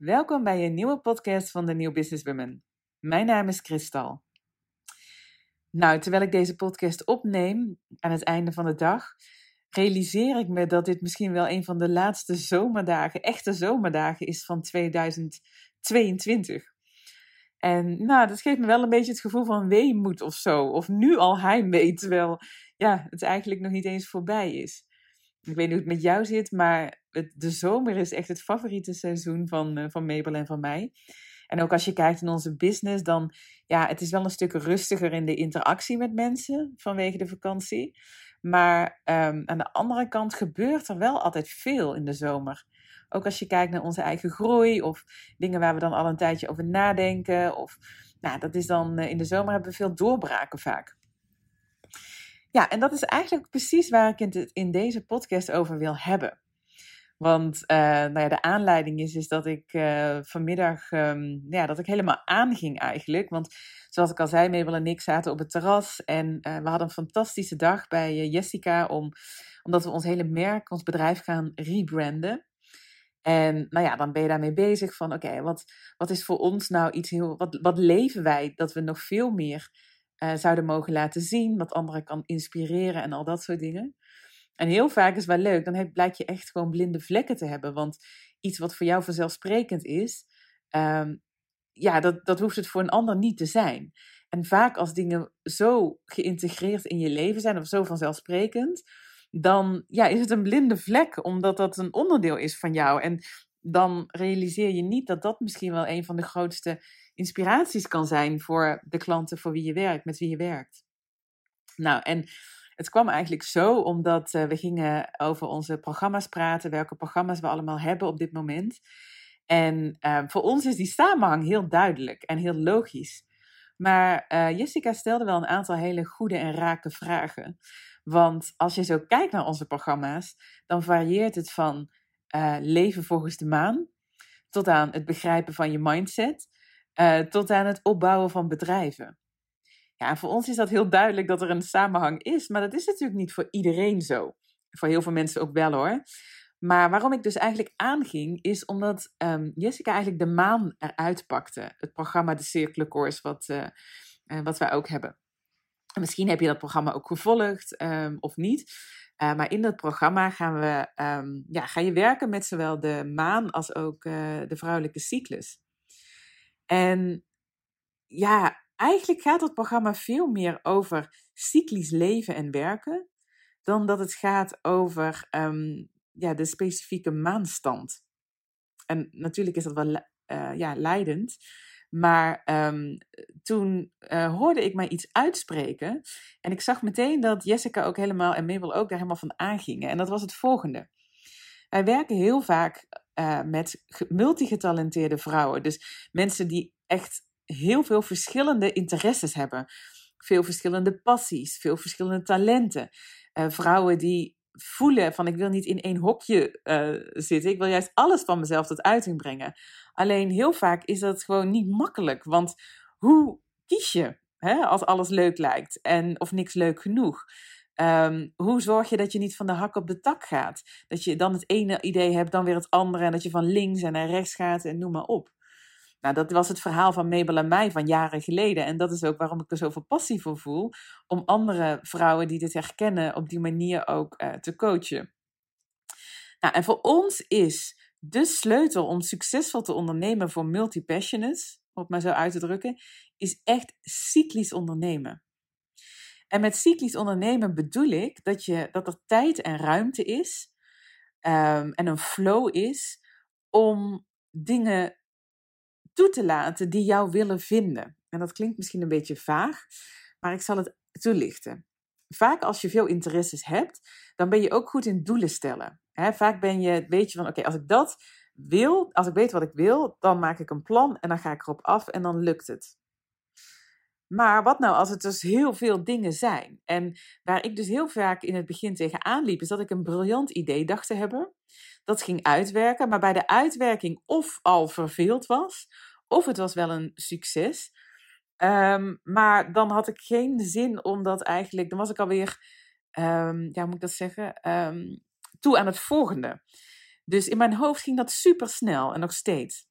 Welkom bij een nieuwe podcast van de New Business Women. Mijn naam is Kristal. Nou, terwijl ik deze podcast opneem aan het einde van de dag, realiseer ik me dat dit misschien wel een van de laatste zomerdagen, echte zomerdagen is van 2022. En nou, dat geeft me wel een beetje het gevoel van weemoed of zo. Of nu al heimwee, terwijl ja, het eigenlijk nog niet eens voorbij is. Ik weet niet hoe het met jou zit, maar de zomer is echt het favoriete seizoen van, uh, van Mabel en van mij. En ook als je kijkt in onze business, dan ja, het is wel een stuk rustiger in de interactie met mensen vanwege de vakantie. Maar um, aan de andere kant gebeurt er wel altijd veel in de zomer. Ook als je kijkt naar onze eigen groei of dingen waar we dan al een tijdje over nadenken. Of, nou, dat is dan uh, in de zomer hebben we veel doorbraken vaak. Ja, en dat is eigenlijk precies waar ik het in deze podcast over wil hebben. Want uh, nou ja, de aanleiding is, is dat ik uh, vanmiddag um, ja, dat ik helemaal aanging eigenlijk. Want zoals ik al zei, Mabel en ik zaten op het terras. En uh, we hadden een fantastische dag bij Jessica. Om, omdat we ons hele merk, ons bedrijf gaan rebranden. En nou ja, dan ben je daarmee bezig van oké, wat, wat is voor ons nou iets heel. Wat, wat leven wij dat we nog veel meer zouden mogen laten zien, wat anderen kan inspireren en al dat soort dingen. En heel vaak is wel leuk, dan blijkt je echt gewoon blinde vlekken te hebben. Want iets wat voor jou vanzelfsprekend is, um, ja, dat, dat hoeft het voor een ander niet te zijn. En vaak als dingen zo geïntegreerd in je leven zijn of zo vanzelfsprekend, dan ja, is het een blinde vlek, omdat dat een onderdeel is van jou. En dan realiseer je niet dat dat misschien wel een van de grootste inspiraties kan zijn voor de klanten voor wie je werkt, met wie je werkt. Nou, en het kwam eigenlijk zo omdat uh, we gingen over onze programma's praten, welke programma's we allemaal hebben op dit moment. En uh, voor ons is die samenhang heel duidelijk en heel logisch. Maar uh, Jessica stelde wel een aantal hele goede en rake vragen. Want als je zo kijkt naar onze programma's, dan varieert het van leven volgens de maan tot aan het begrijpen van je mindset tot aan het opbouwen van bedrijven. Ja, voor ons is dat heel duidelijk dat er een samenhang is, maar dat is natuurlijk niet voor iedereen zo. Voor heel veel mensen ook wel hoor. Maar waarom ik dus eigenlijk aanging, is omdat um, Jessica eigenlijk de maan eruit pakte. Het programma De Cirkelencourse, wat, uh, uh, wat wij ook hebben. Misschien heb je dat programma ook gevolgd um, of niet. Uh, maar in dat programma gaan we, um, ja, ga je werken met zowel de maan als ook de vrouwelijke cyclus. En ja, eigenlijk gaat het programma veel meer over cyclisch leven en werken, dan dat het gaat over um, ja, de specifieke maanstand. En natuurlijk is dat wel uh, ja, leidend. Maar um, toen uh, hoorde ik mij iets uitspreken. En ik zag meteen dat Jessica ook helemaal en Mabel ook daar helemaal van aangingen. En dat was het volgende. Wij werken heel vaak uh, met multigetalenteerde vrouwen. Dus mensen die echt heel veel verschillende interesses hebben. Veel verschillende passies, veel verschillende talenten. Uh, vrouwen die voelen van ik wil niet in één hokje uh, zitten. Ik wil juist alles van mezelf tot uiting brengen. Alleen heel vaak is dat gewoon niet makkelijk. Want hoe kies je hè, als alles leuk lijkt en of niks leuk genoeg? Um, hoe zorg je dat je niet van de hak op de tak gaat? Dat je dan het ene idee hebt, dan weer het andere. En dat je van links en naar rechts gaat en noem maar op. Nou, dat was het verhaal van Mabel en mij van jaren geleden. En dat is ook waarom ik er zoveel passie voor voel. Om andere vrouwen die dit herkennen op die manier ook uh, te coachen. Nou, en voor ons is de sleutel om succesvol te ondernemen voor multi-passionates, om het maar zo uit te drukken, is echt cyclisch ondernemen. En met cyclisch ondernemen bedoel ik dat, je, dat er tijd en ruimte is um, en een flow is om dingen toe te laten die jou willen vinden. En dat klinkt misschien een beetje vaag, maar ik zal het toelichten. Vaak als je veel interesses hebt, dan ben je ook goed in doelen stellen. Vaak ben je, weet je van, oké, als ik dat wil, als ik weet wat ik wil, dan maak ik een plan en dan ga ik erop af en dan lukt het. Maar wat nou als het dus heel veel dingen zijn? En waar ik dus heel vaak in het begin tegenaan liep, is dat ik een briljant idee dacht te hebben. Dat ging uitwerken, maar bij de uitwerking of al verveeld was, of het was wel een succes. Um, maar dan had ik geen zin om dat eigenlijk, dan was ik alweer, um, ja, moet ik dat zeggen, um, toe aan het volgende. Dus in mijn hoofd ging dat super snel en nog steeds.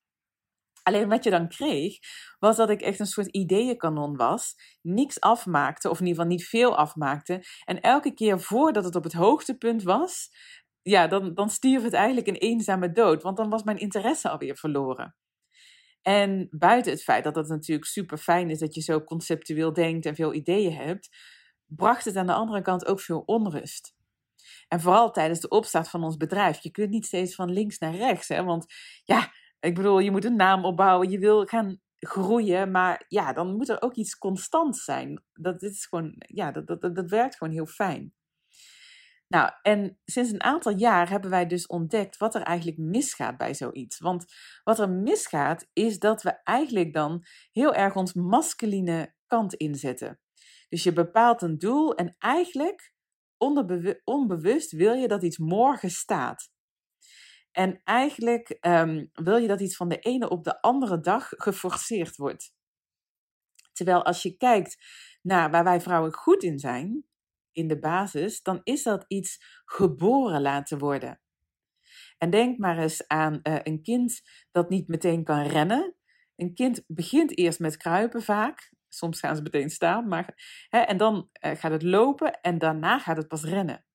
Alleen wat je dan kreeg, was dat ik echt een soort ideeënkanon was. Niks afmaakte, of in ieder geval niet veel afmaakte. En elke keer voordat het op het hoogtepunt was, ja, dan, dan stierf het eigenlijk een eenzame dood. Want dan was mijn interesse alweer verloren. En buiten het feit dat het natuurlijk super fijn is dat je zo conceptueel denkt en veel ideeën hebt, bracht het aan de andere kant ook veel onrust. En vooral tijdens de opstart van ons bedrijf. Je kunt niet steeds van links naar rechts. Hè? Want ja, ik bedoel, je moet een naam opbouwen. Je wil gaan groeien. Maar ja, dan moet er ook iets constant zijn. Dat, dit is gewoon, ja, dat, dat, dat werkt gewoon heel fijn. Nou, en sinds een aantal jaar hebben wij dus ontdekt wat er eigenlijk misgaat bij zoiets. Want wat er misgaat, is dat we eigenlijk dan heel erg ons masculine kant inzetten. Dus je bepaalt een doel en eigenlijk onbewust wil je dat iets morgen staat. En eigenlijk ehm, wil je dat iets van de ene op de andere dag geforceerd wordt. Terwijl als je kijkt naar waar wij vrouwen goed in zijn, in de basis, dan is dat iets geboren laten worden. En denk maar eens aan uh, een kind dat niet meteen kan rennen. Een kind begint eerst met kruipen vaak. Soms gaan ze meteen staan, maar, hè, en dan uh, gaat het lopen en daarna gaat het pas rennen.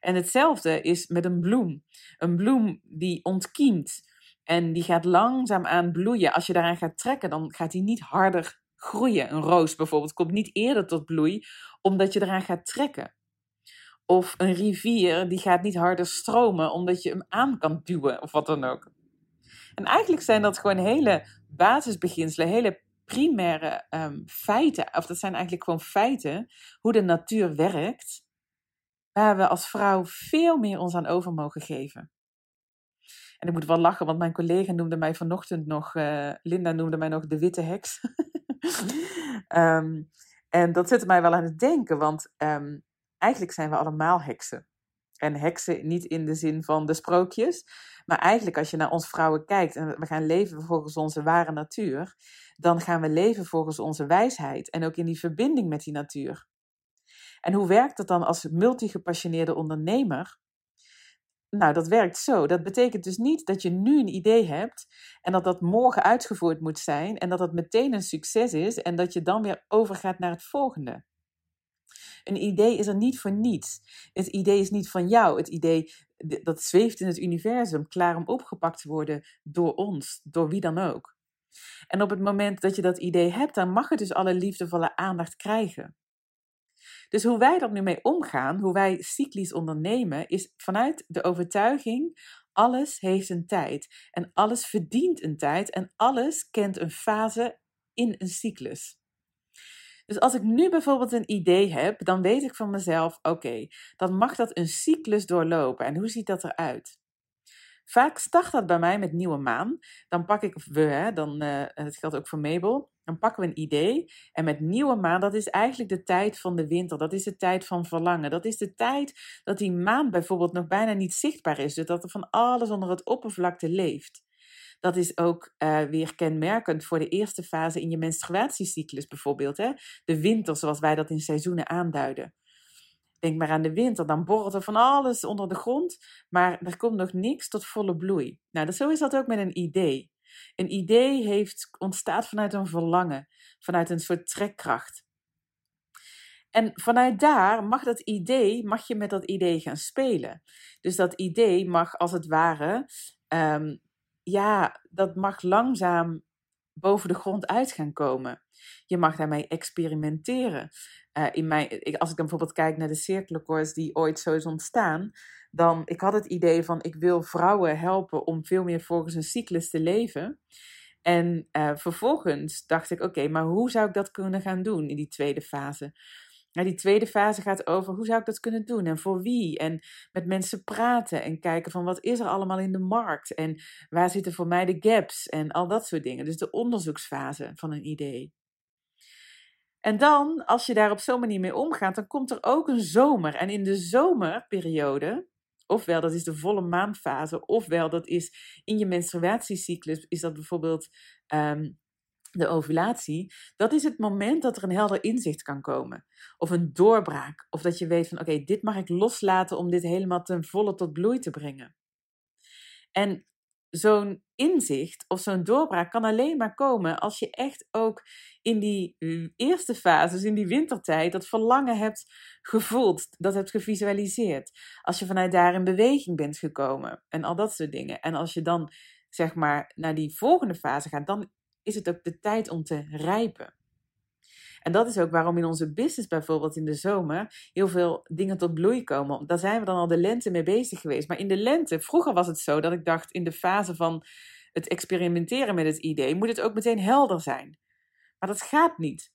En hetzelfde is met een bloem. Een bloem die ontkiemt en die gaat langzaam aan bloeien. Als je daaraan gaat trekken, dan gaat die niet harder groeien. Een roos bijvoorbeeld komt niet eerder tot bloei, omdat je eraan gaat trekken. Of een rivier die gaat niet harder stromen, omdat je hem aan kan duwen of wat dan ook. En eigenlijk zijn dat gewoon hele basisbeginselen, hele primaire um, feiten, of dat zijn eigenlijk gewoon feiten, hoe de natuur werkt, waar we als vrouw veel meer ons aan over mogen geven. En ik moet wel lachen, want mijn collega noemde mij vanochtend nog, uh, Linda noemde mij nog de witte heks. um, en dat zette mij wel aan het denken, want um, eigenlijk zijn we allemaal heksen. En heksen niet in de zin van de sprookjes, maar eigenlijk als je naar ons vrouwen kijkt en we gaan leven volgens onze ware natuur, dan gaan we leven volgens onze wijsheid en ook in die verbinding met die natuur. En hoe werkt dat dan als multigepassioneerde ondernemer? Nou, dat werkt zo. Dat betekent dus niet dat je nu een idee hebt en dat dat morgen uitgevoerd moet zijn en dat dat meteen een succes is en dat je dan weer overgaat naar het volgende. Een idee is er niet voor niets. Het idee is niet van jou. Het idee dat zweeft in het universum, klaar om opgepakt te worden door ons, door wie dan ook. En op het moment dat je dat idee hebt, dan mag het dus alle liefdevolle aandacht krijgen. Dus hoe wij er nu mee omgaan, hoe wij cyclisch ondernemen, is vanuit de overtuiging: alles heeft een tijd en alles verdient een tijd en alles kent een fase in een cyclus. Dus als ik nu bijvoorbeeld een idee heb, dan weet ik van mezelf: oké, dan mag dat een cyclus doorlopen. En hoe ziet dat eruit? Vaak start dat bij mij met nieuwe maan. Dan pak ik, we, hè, dan, uh, het geldt ook voor Mabel, dan pakken we een idee. En met nieuwe maan, dat is eigenlijk de tijd van de winter. Dat is de tijd van verlangen. Dat is de tijd dat die maan bijvoorbeeld nog bijna niet zichtbaar is. Dus dat er van alles onder het oppervlakte leeft. Dat is ook uh, weer kenmerkend voor de eerste fase in je menstruatiecyclus bijvoorbeeld. Hè? De winter, zoals wij dat in seizoenen aanduiden. Denk maar aan de winter, dan borrelt er van alles onder de grond, maar er komt nog niks tot volle bloei. Nou, dat, zo is dat ook met een idee. Een idee heeft, ontstaat vanuit een verlangen, vanuit een soort trekkracht. En vanuit daar mag dat idee, mag je met dat idee gaan spelen. Dus dat idee mag als het ware, um, ja, dat mag langzaam boven de grond uit gaan komen. Je mag daarmee experimenteren. Uh, in mijn, als ik dan bijvoorbeeld kijk naar de cirkelenkoers die ooit zo is ontstaan, dan ik had het idee van ik wil vrouwen helpen om veel meer volgens een cyclus te leven. En uh, vervolgens dacht ik, oké, maar hoe zou ik dat kunnen gaan doen in die tweede fase? Nou, die tweede fase gaat over hoe zou ik dat kunnen doen en voor wie? En met mensen praten en kijken van wat is er allemaal in de markt en waar zitten voor mij de gaps en al dat soort dingen. Dus de onderzoeksfase van een idee. En dan, als je daar op zo'n manier mee omgaat, dan komt er ook een zomer. En in de zomerperiode, ofwel dat is de volle maanfase, ofwel dat is in je menstruatiecyclus, is dat bijvoorbeeld um, de ovulatie, dat is het moment dat er een helder inzicht kan komen. Of een doorbraak. Of dat je weet van oké, dit mag ik loslaten om dit helemaal ten volle tot bloei te brengen. En zo'n inzicht of zo'n doorbraak kan alleen maar komen als je echt ook in die eh, eerste fases, in die wintertijd, dat verlangen hebt gevoeld, dat hebt gevisualiseerd. Als je vanuit daar in beweging bent gekomen en al dat soort dingen. En als je dan, zeg maar, naar die volgende fase gaat, dan is het ook de tijd om te rijpen. En dat is ook waarom in onze business bijvoorbeeld in de zomer heel veel dingen tot bloei komen. Daar zijn we dan al de lente mee bezig geweest. Maar in de lente, vroeger was het zo dat ik dacht in de fase van het experimenteren met het idee, moet het ook meteen helder zijn. Maar dat gaat niet.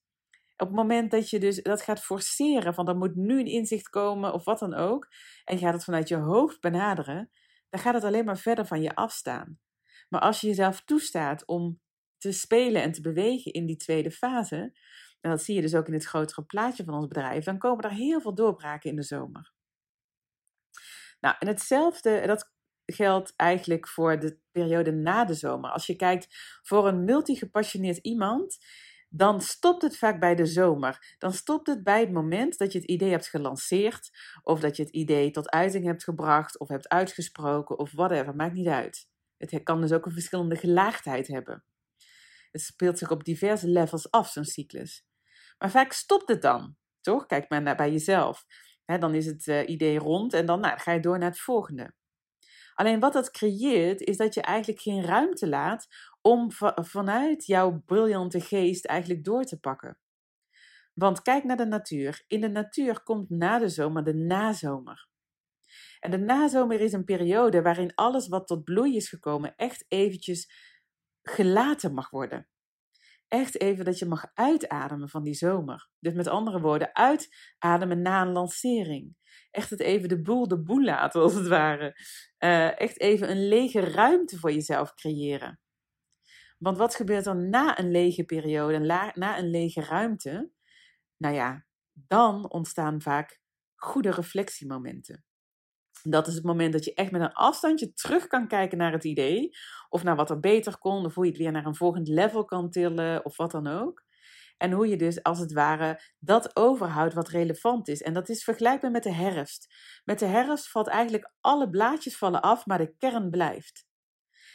Op het moment dat je dus dat gaat forceren, van er moet nu een inzicht komen of wat dan ook, en gaat het vanuit je hoofd benaderen, dan gaat het alleen maar verder van je afstaan. Maar als je jezelf toestaat om te spelen en te bewegen in die tweede fase, en dat zie je dus ook in het grotere plaatje van ons bedrijf, dan komen er heel veel doorbraken in de zomer. Nou, en hetzelfde, dat geldt eigenlijk voor de periode na de zomer. Als je kijkt voor een multigepassioneerd iemand, dan stopt het vaak bij de zomer. Dan stopt het bij het moment dat je het idee hebt gelanceerd, of dat je het idee tot uiting hebt gebracht, of hebt uitgesproken, of whatever, maakt niet uit. Het kan dus ook een verschillende gelaagdheid hebben. Het speelt zich op diverse levels af, zo'n cyclus. Maar vaak stopt het dan, toch? Kijk maar naar bij jezelf. dan is het uh, idee rond en dan, nou, ga je door naar het volgende. Alleen wat dat creëert, is dat je eigenlijk geen ruimte laat om vanuit jouw briljante geest eigenlijk door te pakken. Want kijk naar de natuur. In de natuur komt na de zomer de nazomer. En de nazomer is een periode waarin alles wat tot bloei is gekomen echt eventjes gelaten mag worden echt even dat je mag uitademen van die zomer. Dus met andere woorden, uitademen na een lancering. Echt het even de boel de boel laten, als het ware. Uh, echt even een lege ruimte voor jezelf creëren. Want wat gebeurt er na een lege periode, na een lege ruimte? Nou ja, dan ontstaan vaak goede reflectiemomenten. Dat is het moment dat je echt met een afstandje terug kan kijken naar het idee. Of naar wat er beter kon, of hoe je het weer naar een volgend level kan tillen, of wat dan ook. En hoe je dus als het ware dat overhoudt wat relevant is. En dat is vergelijkbaar met de herfst. Met de herfst valt eigenlijk alle blaadjes vallen af, maar de kern blijft.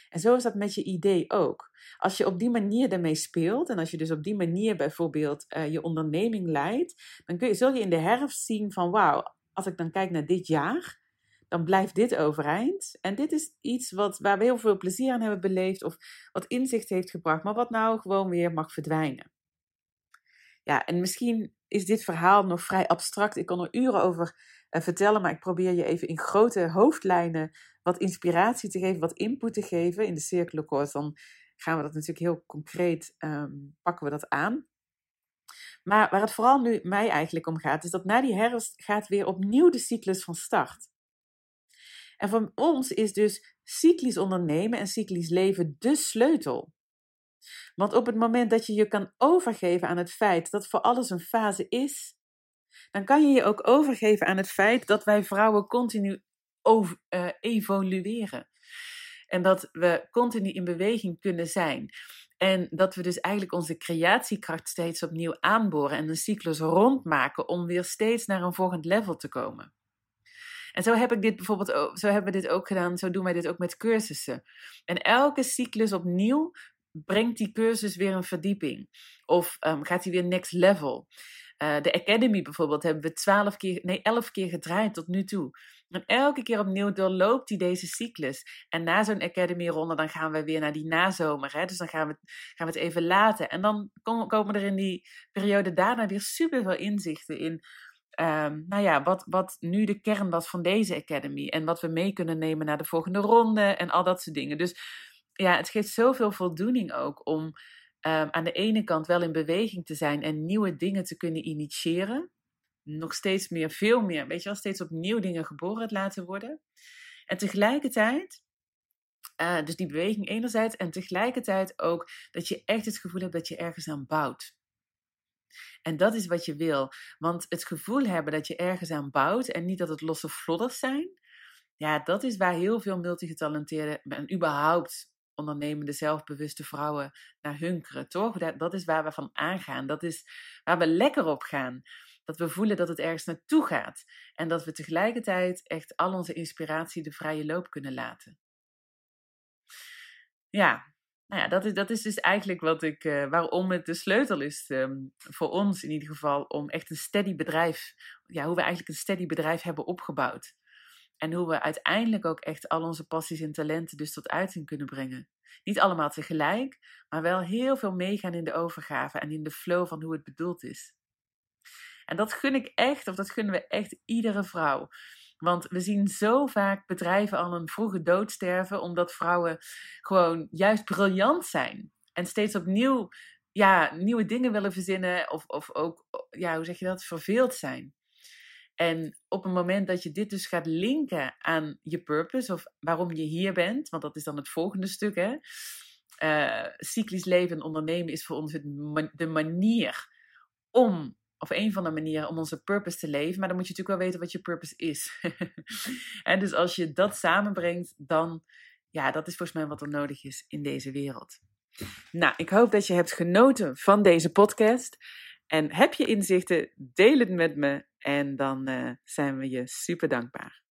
En zo is dat met je idee ook. Als je op die manier daarmee speelt en als je dus op die manier bijvoorbeeld uh, je onderneming leidt, dan kun je, zul je in de herfst zien van wauw, als ik dan kijk naar dit jaar, dan blijft dit overeind. En dit is iets wat, waar we heel veel plezier aan hebben beleefd of wat inzicht heeft gebracht, maar wat nou gewoon weer mag verdwijnen. Ja, en misschien is dit verhaal nog vrij abstract. Ik kan er uren over uh, vertellen, maar ik probeer je even in grote hoofdlijnen wat inspiratie te geven, wat input te geven. In de cirkelkoers dan gaan we dat natuurlijk heel concreet, um, pakken we dat aan. Maar waar het vooral nu mij eigenlijk om gaat, is dat na die herfst gaat weer opnieuw de cyclus van start. En voor ons is dus cyclisch ondernemen en cyclisch leven de sleutel. Want op het moment dat je je kan overgeven aan het feit dat voor alles een fase is, dan kan je je ook overgeven aan het feit dat wij vrouwen continu uh, evolueren. En dat we continu in beweging kunnen zijn. En dat we dus eigenlijk onze creatiekracht steeds opnieuw aanboren en een cyclus rondmaken om weer steeds naar een volgend level te komen. En zo heb ik dit bijvoorbeeld zo hebben we dit ook gedaan, zo doen wij dit ook met cursussen. En elke cyclus opnieuw brengt die cursus weer een verdieping. Of um, gaat hij weer next level. Uh, de Academy bijvoorbeeld hebben we twaalf keer, nee, elf keer gedraaid tot nu toe. En elke keer opnieuw doorloopt hij deze cyclus. En na zo'n Academy-ronde, dan gaan we weer naar die nazomer. Hè? Dus dan gaan we, gaan we het even laten. En dan komen er in die periode daarna weer super veel inzichten in um, nou ja, wat, wat nu de kern was van deze Academy. En wat we mee kunnen nemen naar de volgende ronde en al dat soort dingen. Dus ja, het geeft zoveel voldoening ook om um, aan de ene kant wel in beweging te zijn en nieuwe dingen te kunnen initiëren. Nog steeds meer, veel meer, weet je wel, steeds opnieuw dingen geboren te laten worden. En tegelijkertijd uh, dus die beweging enerzijds en tegelijkertijd ook dat je echt het gevoel hebt dat je ergens aan bouwt. En dat is wat je wil. Want het gevoel hebben dat je ergens aan bouwt en niet dat het losse vlodders zijn. Ja, dat is waar heel veel multigetalenteerde en überhaupt ondernemende, zelfbewuste vrouwen naar hunkeren, toch? Dat, dat is waar we van aangaan. Dat is waar we lekker op gaan. Dat we voelen dat het ergens naartoe gaat. En dat we tegelijkertijd echt al onze inspiratie de vrije loop kunnen laten. ja, nou ja, dat is, dat is dus eigenlijk wat ik, uh, waarom het de sleutel is um, voor ons in ieder geval, om echt een steady bedrijf, ja, hoe we eigenlijk een steady bedrijf hebben opgebouwd. En hoe we uiteindelijk ook echt al onze passies en talenten dus tot uiting kunnen brengen. Niet allemaal tegelijk, maar wel heel veel meegaan in de overgave en in de flow van hoe het bedoeld is. En dat gun ik echt, of dat gunnen we echt iedere vrouw. Want we zien zo vaak bedrijven al een vroege dood sterven, omdat vrouwen gewoon juist briljant zijn. En steeds opnieuw ja, nieuwe dingen willen verzinnen, of, of ook, ja, hoe zeg je dat, verveeld zijn. En op het moment dat je dit dus gaat linken aan je purpose, of waarom je hier bent, want dat is dan het volgende stuk, hè. Uh, cyclisch leven en ondernemen is voor ons de manier om of een van de manieren om onze purpose te leven. Maar dan moet je natuurlijk wel weten wat je purpose is. en dus als je dat samenbrengt, dan, ja, dat is volgens mij wat er nodig is in deze wereld. Nou, ik hoop dat je hebt genoten van deze podcast. En heb je inzichten, deel het met me en dan uh, zijn we je super dankbaar.